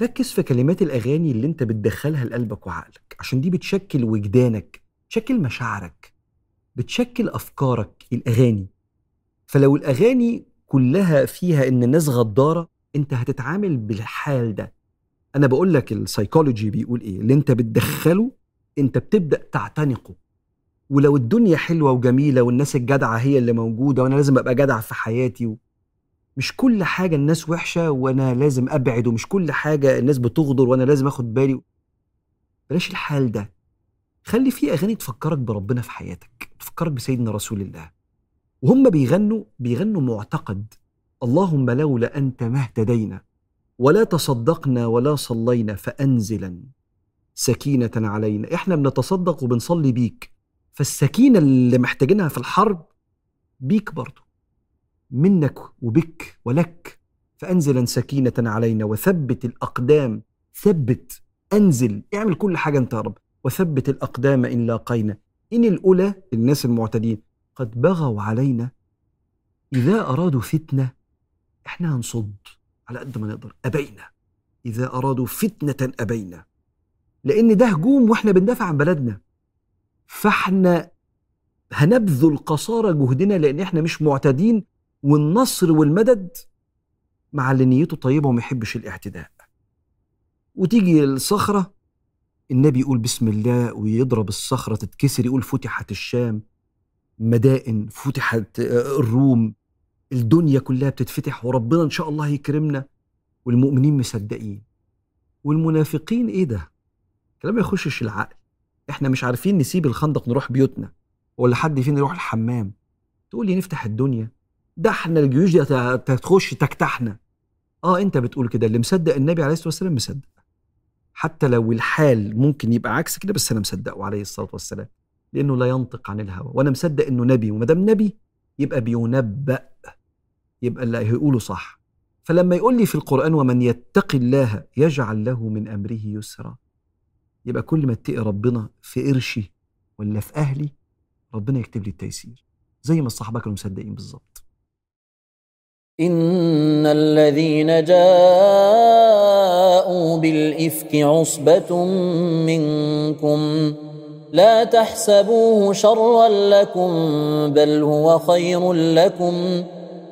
ركز في كلمات الأغاني اللي أنت بتدخلها لقلبك وعقلك عشان دي بتشكل وجدانك بتشكل مشاعرك بتشكل أفكارك الأغاني. فلو الأغاني كلها فيها إن الناس غدارة أنت هتتعامل بالحال ده. أنا بقول لك السايكولوجي بيقول إيه؟ اللي أنت بتدخله أنت بتبدأ تعتنقه. ولو الدنيا حلوة وجميلة والناس الجدعة هي اللي موجودة وأنا لازم أبقى جدع في حياتي و... مش كل حاجة الناس وحشة وأنا لازم أبعد ومش كل حاجة الناس بتغدر وأنا لازم آخد بالي بلاش الحال ده. خلي في أغاني تفكرك بربنا في حياتك تفكرك بسيدنا رسول الله. وهم بيغنوا بيغنوا معتقد. اللهم لولا أنت ما اهتدينا ولا تصدقنا ولا صلينا فأنزلا. سكينة علينا إحنا بنتصدق وبنصلي بيك. فالسكينة اللي محتاجينها في الحرب بيك برضه منك وبك ولك. فأنزلا سكينة علينا وثبت الأقدام. ثبت أنزل اعمل كل حاجة أنت يا رب. وثبت الأقدام إن لاقينا. إن الأولى الناس المعتدين قد بغوا علينا إذا أرادوا فتنة إحنا هنصد على قد ما نقدر. أبينا. إذا أرادوا فتنة أبينا. لأن ده هجوم وإحنا بندافع عن بلدنا. فإحنا هنبذل قصارى جهدنا لأن إحنا مش معتدين والنصر والمدد مع اللي نيته طيبة وما يحبش الاعتداء. وتيجي الصخرة النبي يقول بسم الله ويضرب الصخرة تتكسر يقول فتحت الشام. مدائن فتحت الروم. الدنيا كلها بتتفتح وربنا إن شاء الله هيكرمنا والمؤمنين مصدقين. والمنافقين إيه ده؟ كلام ما يخشش العقل. إحنا مش عارفين نسيب الخندق نروح بيوتنا ولا حد فينا يروح الحمام. تقول لي نفتح الدنيا. ده إحنا الجيوش دي هتخش تكتحنا. آه أنت بتقول كده. اللي مصدق النبي عليه الصلاة والسلام مصدق. حتى لو الحال ممكن يبقى عكس كده بس أنا مصدقه عليه الصلاة والسلام. لأنه لا ينطق عن الهوى. وأنا مصدق إنه نبي. وما دام نبي يبقى بينبأ. يبقى اللي هيقوله صح. فلما يقول لي في القرآن ومن يتق الله يجعل له من أمره يسرا. يبقى كل ما اتقي ربنا في قرشي ولا في أهلي ربنا يكتب لي التيسير. زي ما الصحابة كانوا مصدقين بالظبط. إن الذين جاءوا بالإفك عصبة منكم. لا تحسبوه شرا لكم بل هو خير لكم.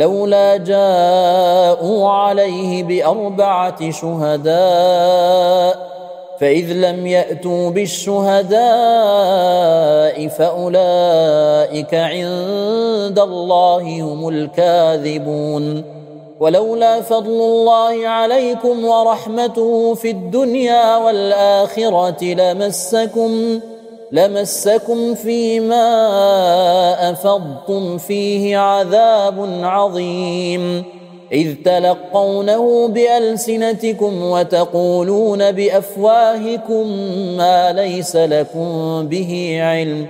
لولا جاءوا عليه بأربعة شهداء فإذ لم يأتوا بالشهداء فأولئك عند الله هم الكاذبون. ولولا فضل الله عليكم ورحمته في الدنيا والآخرة لمسكم لمسكم فيما أفضتم فيه عذاب عظيم اذ تلقونه بالسنتكم وتقولون بافواهكم ما ليس لكم به علم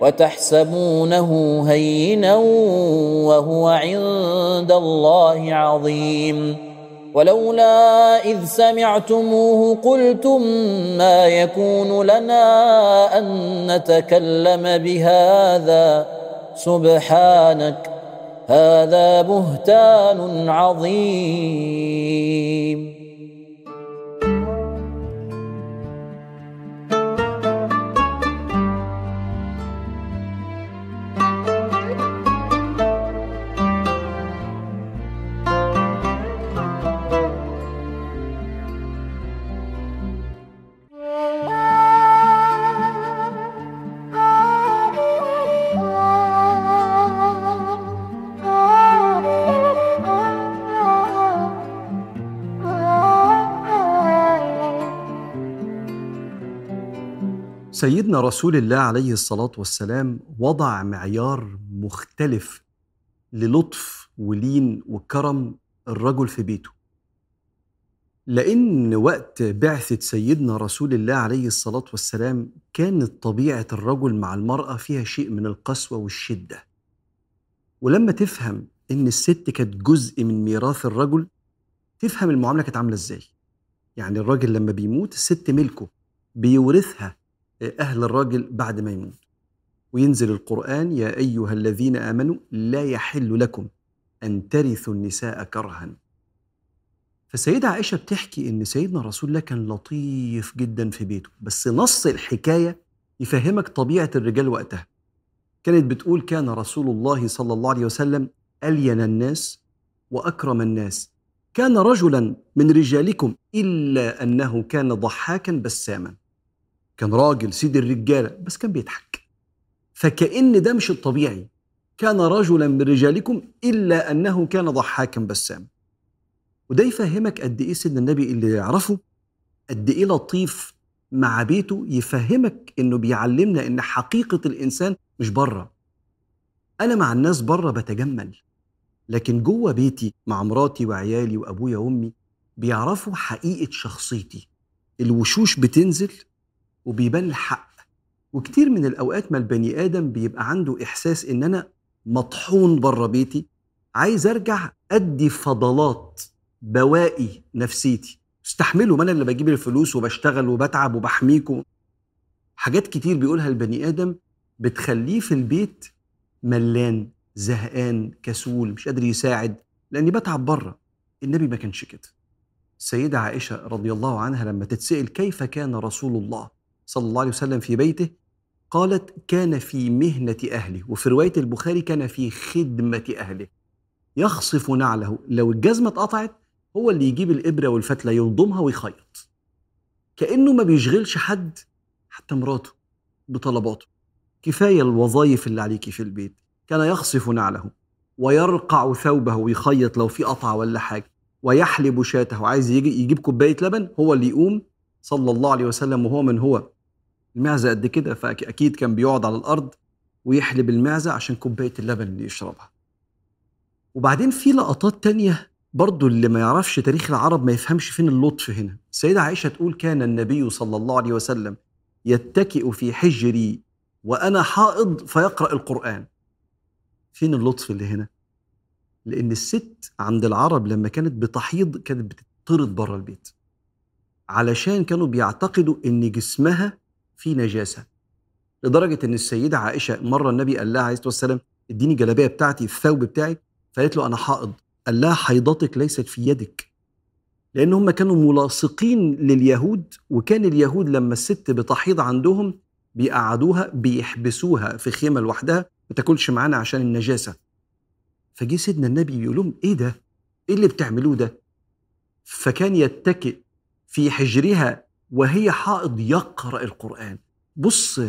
وتحسبونه هينا وهو عند الله عظيم ولولا إذ سمعتموه قلتم ما يكون لنا أن نتكلم بهذا. سبحانك هذا بهتان عظيم. سيدنا رسول الله عليه الصلاة والسلام وضع معيار مختلف للطف ولين وكرم الرجل في بيته. لأن وقت بعثة سيدنا رسول الله عليه الصلاة والسلام كانت طبيعة الرجل مع المرأة فيها شيء من القسوة والشدة. ولما تفهم إن الست كانت جزء من ميراث الرجل تفهم المعاملة كانت عاملة إزاي. يعني الراجل لما بيموت الست ملكه بيورثها أهل الراجل بعد ما يموت وينزل القرآن يا أيها الذين آمنوا لا يحل لكم أن ترثوا النساء كرها. فالسيدة عائشة بتحكي إن سيدنا رسول الله كان لطيف جدا في بيته بس نص الحكاية يفهمك طبيعة الرجال وقتها. كانت بتقول كان رسول الله صلى الله عليه وسلم ألين الناس وأكرم الناس. كان رجلا من رجالكم إلا أنه كان ضحاكا بساما. كان راجل سيد الرجالة بس كان بيضحك. فكأن ده مش الطبيعي. كان رجلا من رجالكم إلا أنه كان ضحاكا بساما وده يفهمك قد إيه سيدنا النبي اللي يعرفه قد إيه لطيف مع بيته يفهمك إنه بيعلمنا إن حقيقة الإنسان مش بره. أنا مع الناس بره بتجمل لكن جوه بيتي مع مراتي وعيالي وأبويا وأمي بيعرفوا حقيقة شخصيتي. الوشوش بتنزل وبيبان الحق وكتير من الأوقات ما البني آدم بيبقى عنده إحساس إن أنا مطحون بره بيتي عايز أرجع ادي فضلات بواقي نفسيتي. استحملوا ما أنا اللي بجيب الفلوس وبشتغل وبتعب وبحميكم. حاجات كتير بيقولها البني آدم بتخليه في البيت ملان زهقان كسول مش قادر يساعد لأني بتعب بره. النبي ما كانش كده. السيدة عائشة رضي الله عنها لما تتسأل كيف كان رسول الله؟ صلى الله عليه وسلم في بيته قالت كان في مهنة أهله. وفي رواية البخاري كان في خدمة أهله. يخصف نعله لو الجزمة اتقطعت هو اللي يجيب الإبرة والفتلة يلضمها ويخيط. كأنه ما بيشغلش حد حتى مراته بطلباته. كفاية الوظائف اللي عليكي في البيت. كان يخصف نعله ويرقع ثوبه ويخيط لو في قطعة ولا حاجة ويحلب شاته عايز يجي يجيب كوباية لبن هو اللي يقوم صلى الله عليه وسلم وهو من هو. المعزة قد كده فأكيد كان بيقعد على الأرض ويحلب المعزة عشان كوباية اللبن اللي يشربها. وبعدين في لقطات تانية برضو اللي ما يعرفش تاريخ العرب ما يفهمش فين اللطف هنا. السيدة عائشة تقول كان النبي صلى الله عليه وسلم يتكئ في حجري وأنا حائض فيقرأ القرآن. فين اللطف اللي هنا؟ لأن الست عند العرب لما كانت بتحيض كانت بتطرد بره البيت. علشان كانوا بيعتقدوا إن جسمها فيه نجاسة. لدرجة إن السيدة عائشة مرة النبي قال لها عليه الصلاة والسلام اديني الجلابيه بتاعتي الثوب بتاعي. فقالت له أنا حائض. قال لها حيضتك ليست في يدك. لأن هم كانوا ملاصقين لليهود وكان اليهود لما الست بتحيض عندهم بيقعدوها بيحبسوها في خيمة لوحدها ما تاكلش معانا عشان النجاسة. فجه سيدنا النبي بيقول لهم إيه ده؟ إيه اللي بتعملوه ده؟ فكان يتكئ في حجرها وهي حائض يقرأ القرآن. بص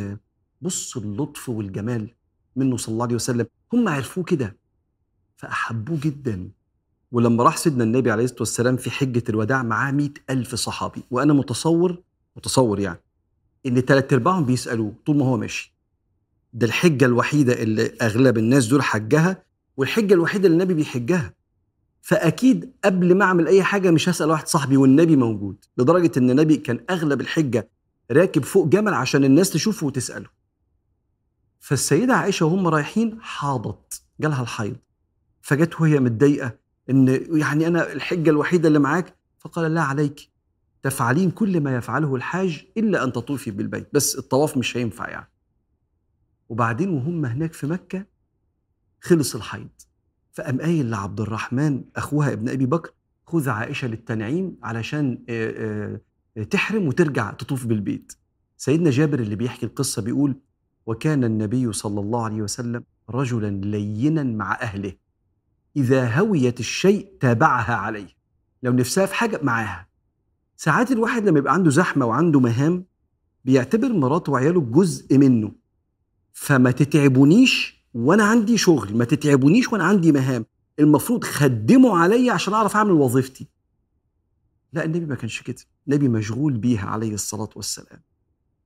بص اللطف والجمال منه صلى الله عليه وسلم. هم عرفوه كده فأحبوه جدا. ولما راح سيدنا النبي عليه الصلاة والسلام في حجة الوداع معاه مئة ألف صحابي. وأنا متصور متصور يعني إن تلات أرباعهم بيسألوه طول ما هو ماشي. ده الحجة الوحيدة اللي أغلب الناس دول حجها والحجة الوحيدة اللي النبي بيحجها. فأكيد قبل ما أعمل أي حاجة مش هسأل واحد صاحبي والنبي موجود لدرجة إن النبي كان أغلب الحجة راكب فوق جمل عشان الناس تشوفه وتسأله. فالسيدة عائشة وهم رايحين حاضت جالها الحيض. فجت وهي متضايقة إن يعني أنا الحجة الوحيدة اللي معاك؟ فقال لا عليك. تفعلين كل ما يفعله الحاج إلا أن تطوفي بالبيت بس الطواف مش هينفع يعني. وبعدين وهم هناك في مكة خلص الحيض. فقام قايل لعبد الرحمن أخوها ابن أبي بكر خذ عائشة للتنعيم علشان تحرم وترجع تطوف بالبيت. سيدنا جابر اللي بيحكي القصة بيقول وكان النبي صلى الله عليه وسلم رجلا لينا مع أهله إذا هويت الشيء تابعها عليه لو نفسها في حاجة معاها. ساعات الواحد لما يبقى عنده زحمة وعنده مهام بيعتبر مراته وعياله جزء منه. فما تتعبونيش وأنا عندي شغل ما تتعبونيش وأنا عندي مهام. المفروض خدموا عليا عشان أعرف أعمل وظيفتي. لا النبي ما كانش كده. النبي مشغول بيها عليه الصلاة والسلام.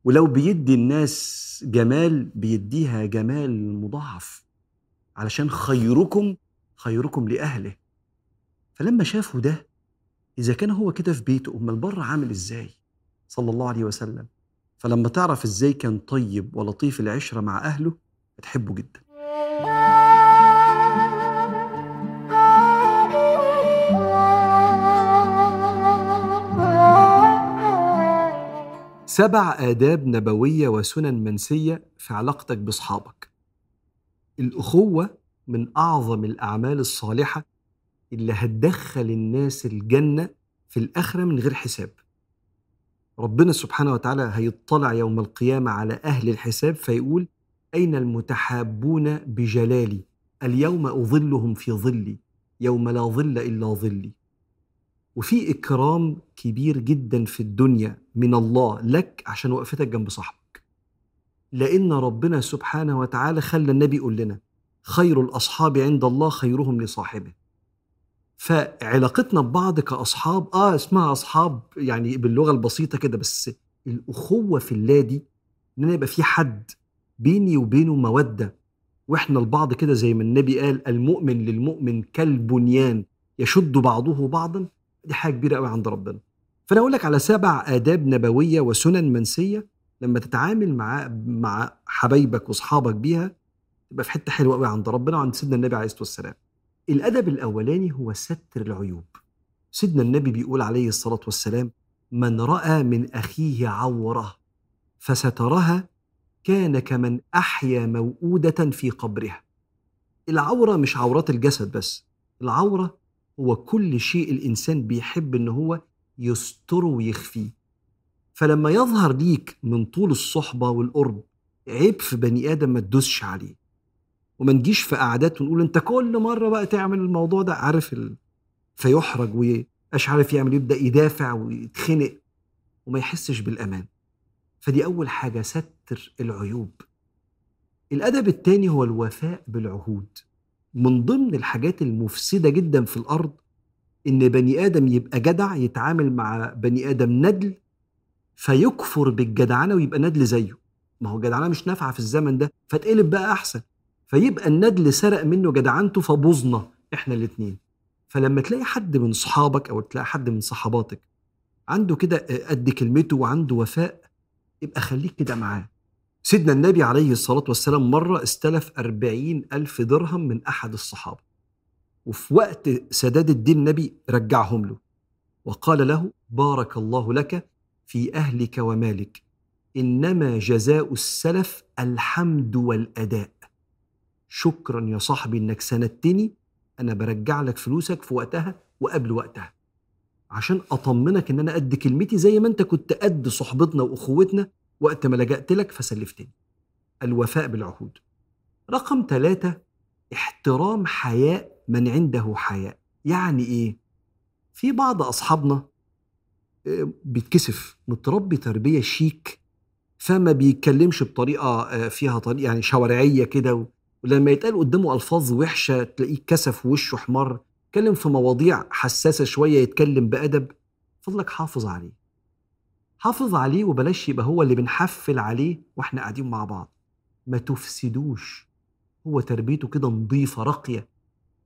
ولو بيدي الناس جمال بيديها جمال مضاعف. علشان خيركم خيركم لأهله. فلما شافوا ده إذا كان هو كده في بيته أمال بره عامل إزاي؟ صلى الله عليه وسلم. فلما تعرف إزاي كان طيب ولطيف العشرة مع أهله هتحبه جدا. سبع آداب نبوية وسنن منسية في علاقتك بأصحابك. الأخوة من أعظم الأعمال الصالحة اللي هتدخل الناس الجنة في الآخرة من غير حساب. ربنا سبحانه وتعالى هيطلع يوم القيامة على أهل الحساب فيقول أين المتحابون بجلالي؟ اليوم أظلهم في ظلي يوم لا ظل إلا ظلي. وفي إكرام كبير جدا في الدنيا من الله لك عشان وقفتك جنب صاحبك. لأن ربنا سبحانه وتعالى خلى النبي يقول لنا خير الأصحاب عند الله خيرهم لصاحبه. فعلاقتنا ببعض كأصحاب آه اسمها أصحاب يعني باللغة البسيطة كده بس الأخوة في الله دي إن أنا يبقى في حد بيني وبينه مودة وإحنا البعض كده زي ما النبي قال المؤمن للمؤمن كالبنيان يشد بعضه بعضا دي حاجة كبيرة قوي عند ربنا فأنا أقول لك على سبع آداب نبوية وسنن منسية لما تتعامل مع مع حبايبك وأصحابك بيها تبقى في حتة حلوة قوي عند ربنا وعند سيدنا النبي عليه الصلاة والسلام. الأدب الأولاني هو ستر العيوب. سيدنا النبي بيقول عليه الصلاة والسلام: من رأى من أخيه عورة فسترها كان كمن أحيا موءوده في قبرها. العورة مش عورات الجسد بس، العورة هو كل شيء الإنسان بيحب إن هو يستره ويخفيه. فلما يظهر ليك من طول الصحبة والقرب عيب في بني آدم ما تدوسش عليه. وما نجيش في قعدات ونقول أنت كل مرة بقى تعمل الموضوع ده عارف ال... فيحرج ومش عارف يعمل يبدأ يدافع ويتخنق وما يحسش بالأمان فدي أول حاجة ستر العيوب الأدب الثاني هو الوفاء بالعهود من ضمن الحاجات المفسدة جدا في الأرض إن بني آدم يبقى جدع يتعامل مع بني آدم ندل فيكفر بالجدعنة ويبقى ندل زيه. ما هو الجدعنه مش نافعة في الزمن ده فتقلب بقى أحسن. فيبقى الندل سرق منه جدعنته فبوظنا إحنا الاتنين. فلما تلاقي حد من صحابك أو تلاقي حد من صحباتك عنده كده قد كلمته وعنده وفاء يبقى خليك كده معاه. سيدنا النبي عليه الصلاة والسلام مرة استلف أربعين ألف درهم من أحد الصحابة. وفي وقت سداد الدين النبي رجعهم له. وقال له بارك الله لك في أهلك ومالك. إنما جزاء السلف الحمد والأداء. شكرا يا صاحبي إنك سندتني. أنا برجع لك فلوسك في وقتها وقبل وقتها. عشان أطمنك إن أنا قد كلمتي زي ما أنت كنت قد صحبتنا وأخوتنا وقت ما لجأت لك فسلفتني. الوفاء بالعهود. رقم ثلاثة احترام حياء من عنده حياء. يعني إيه؟ في بعض أصحابنا بيتكسف متربي تربية شيك فما بيتكلمش بطريقة فيها طريقة يعني شوارعية كده ولما يتقال قدامه ألفاظ وحشة تلاقيه كسف ووشه احمر يتكلم في مواضيع حساسة شوية يتكلم بأدب فضلك حافظ عليه. حافظ عليه وبلاش يبقى هو اللي بنحفل عليه وإحنا قاعدين مع بعض. ما تفسدوش. هو تربيته كده نظيفة راقية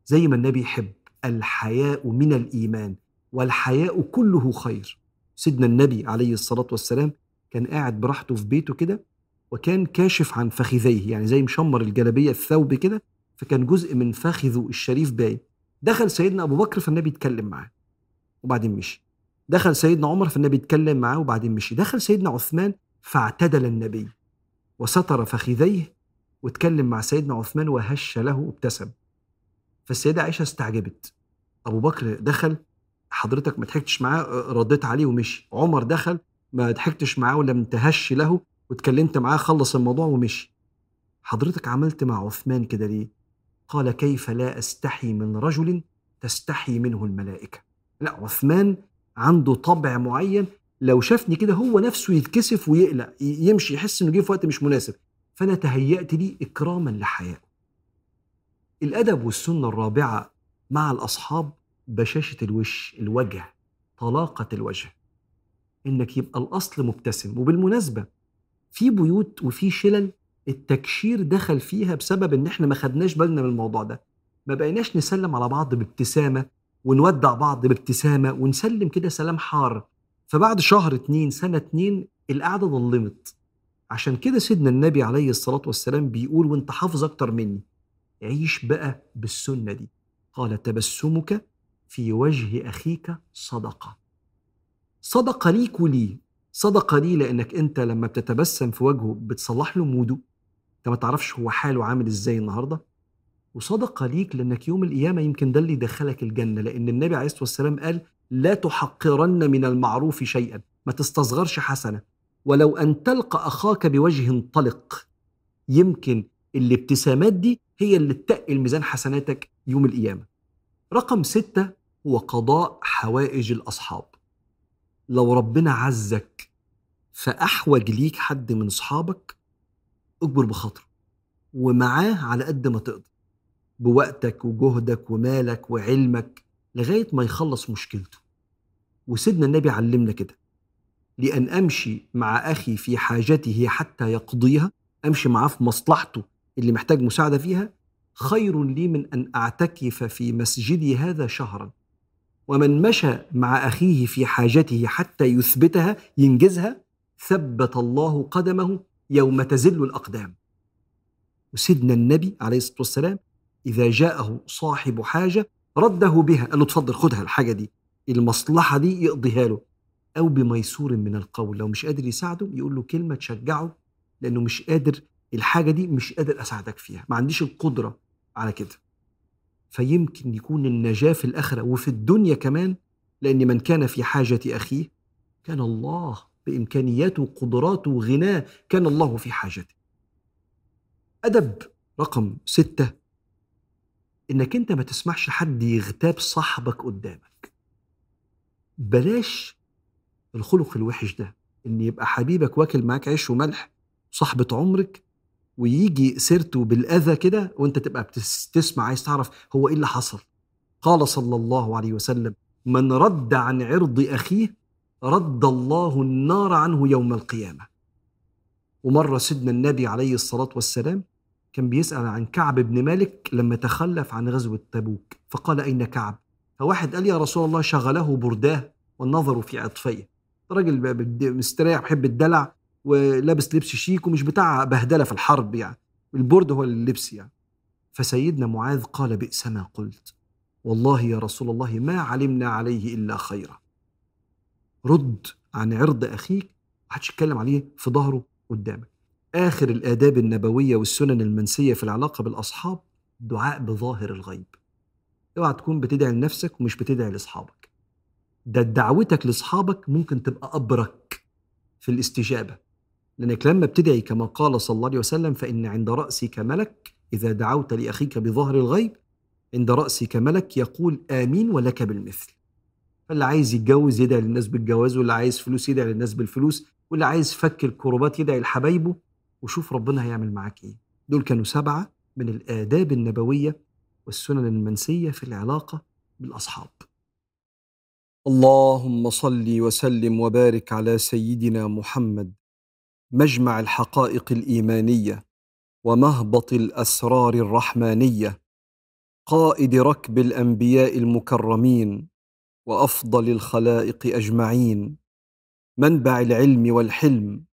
زي ما النبي يحب. الحياء من الإيمان والحياء كله خير. سيدنا النبي عليه الصلاة والسلام كان قاعد براحته في بيته كده وكان كاشف عن فخذيه يعني زي مشمر الجلابية الثوب كده فكان جزء من فخذه الشريف باين. دخل سيدنا أبو بكر فالنبي اتكلم معاه وبعدين مشي. دخل سيدنا عمر فالنبي اتكلم معاه وبعدين مشي. دخل سيدنا عثمان فاعتدل النبي وستر فخذيه واتكلم مع سيدنا عثمان وهش له وابتسم. فالسيدة عائشة استعجبت. أبو بكر دخل حضرتك ما ضحكتش معاه رديت عليه ومشي. عمر دخل ما ضحكتش معاه ولم تهش له واتكلمت معاه خلص الموضوع ومشي. حضرتك عملت مع عثمان كده ليه؟ قال كيف لا أستحي من رجل تستحي منه الملائكة. لا عثمان عنده طبع معين لو شافني كده هو نفسه يتكسف ويقلق يمشي يحس إنه جه في وقت مش مناسب. فأنا تهيأت لي إكراما لحيائه الأدب والسنة الرابعة مع الأصحاب بشاشة الوش الوجه طلاقة الوجه. إنك يبقى الأصل مبتسم. وبالمناسبة في بيوت وفي شلل التكشير دخل فيها بسبب إن إحنا ما خدناش بالنا من الموضوع ده. ما بقيناش نسلم على بعض بابتسامة ونودع بعض بابتسامة ونسلم كده سلام حار. فبعد شهر اتنين سنة اتنين القعدة ظلمت. عشان كده سيدنا النبي عليه الصلاة والسلام بيقول وانت حافظ أكتر مني عيش بقى بالسنة دي. قال تبسمك في وجه أخيك صدقة. صدقة ليك وليه صدقة ليه لأنك أنت لما بتتبسم في وجهه بتصلح له موده. أنت ما تعرفش هو حاله عامل إزاي النهاردة؟ وصدقة ليك لأنك يوم القيامة يمكن ده اللي يدخلك الجنة لأن النبي عليه الصلاة والسلام قال لا تحقرن من المعروف شيئا. ما تستصغرش حسنة. ولو أن تلقى أخاك بوجه طلق يمكن الابتسامات دي هي اللي تقل ميزان حسناتك يوم القيامة. رقم ستة هو قضاء حوائج الأصحاب. لو ربنا عزك فأحوج ليك حد من أصحابك اجبر بخاطره ومعاه على قد ما تقدر. بوقتك وجهدك ومالك وعلمك لغاية ما يخلص مشكلته. وسيدنا النبي علمنا كده. لأن أمشي مع أخي في حاجته حتى يقضيها أمشي معاه في مصلحته اللي محتاج مساعدة فيها خير لي من أن أعتكف في مسجدي هذا شهرا. ومن مشى مع أخيه في حاجته حتى يثبتها ينجزها ثبت الله قدمه يوم تزل الأقدام. وسيدنا النبي عليه الصلاة والسلام إذا جاءه صاحب حاجة رده بها قال له اتفضل خدها الحاجة دي المصلحة دي يقضيها له. أو بميسور من القول لو مش قادر يساعده يقول له كلمة تشجعه لأنه مش قادر الحاجة دي مش قادر أساعدك فيها ما عنديش القدرة على كده. فيمكن يكون النجاة في الآخرة وفي الدنيا كمان لأن من كان في حاجة أخيه كان الله بإمكانياته وقدراته وغناه كان الله في حاجته. أدب رقم ستة إنك أنت ما تسمحش حد يغتاب صاحبك قدامك. بلاش الخلق الوحش ده إن يبقى حبيبك واكل معاك عيش وملح صاحبة عمرك ويجي سيرته بالأذى كده وأنت تبقى بتسمع عايز تعرف هو إيه اللي حصل. قال صلى الله عليه وسلم من رد عن عرض أخيه رد الله النار عنه يوم القيامة. ومرة سيدنا النبي عليه الصلاة والسلام كان بيسأل عن كعب بن مالك لما تخلف عن غزوة تبوك فقال أين كعب؟ فواحد قال يا رسول الله شغله برداه والنظر في عطفيه. راجل مستريح بحب الدلع ولابس لبس شيك ومش بتاع بهدلة في الحرب يعني. البرد هو اللبس يعني. فسيدنا معاذ قال بئس ما قلت. والله يا رسول الله ما علمنا عليه إلا خيرا. رد عن عرض أخيك محدش يتكلم عليه في ظهره قدامك. آخر الآداب النبوية والسنن المنسية في العلاقة بالأصحاب دعاء بظاهر الغيب. اوعى تكون بتدعي لنفسك ومش بتدعي لاصحابك. ده دعوتك لاصحابك ممكن تبقى أبرك في الاستجابة. لأنك لما بتدعي كما قال صلى الله عليه وسلم فإن عند رأسك ملك إذا دعوت لأخيك بظهر الغيب عند رأسك ملك يقول آمين ولك بالمثل. فاللي عايز يتجوز يدعي للناس بالجواز واللي عايز فلوس يدعي للناس بالفلوس واللي عايز فك الكروبات يدعي لحبايبه وشوف ربنا هيعمل معاك إيه. دول كانوا سبعة من الآداب النبوية والسنن المنسية في العلاقة بالأصحاب. اللهم صل وسلم وبارك على سيدنا محمد. مجمع الحقائق الإيمانية ومهبط الأسرار الرحمانية. قائد ركب الأنبياء المكرمين وأفضل الخلائق أجمعين. منبع العلم والحلم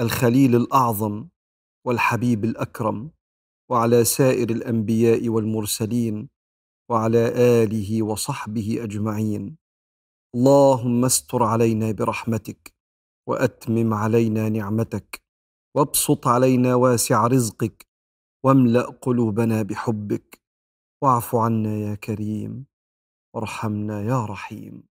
الخليل الأعظم والحبيب الأكرم وعلى سائر الأنبياء والمرسلين وعلى آله وصحبه أجمعين. اللهم استر علينا برحمتك وأتمم علينا نعمتك وابسط علينا واسع رزقك واملأ قلوبنا بحبك. واعف عنا يا كريم وارحمنا يا رحيم.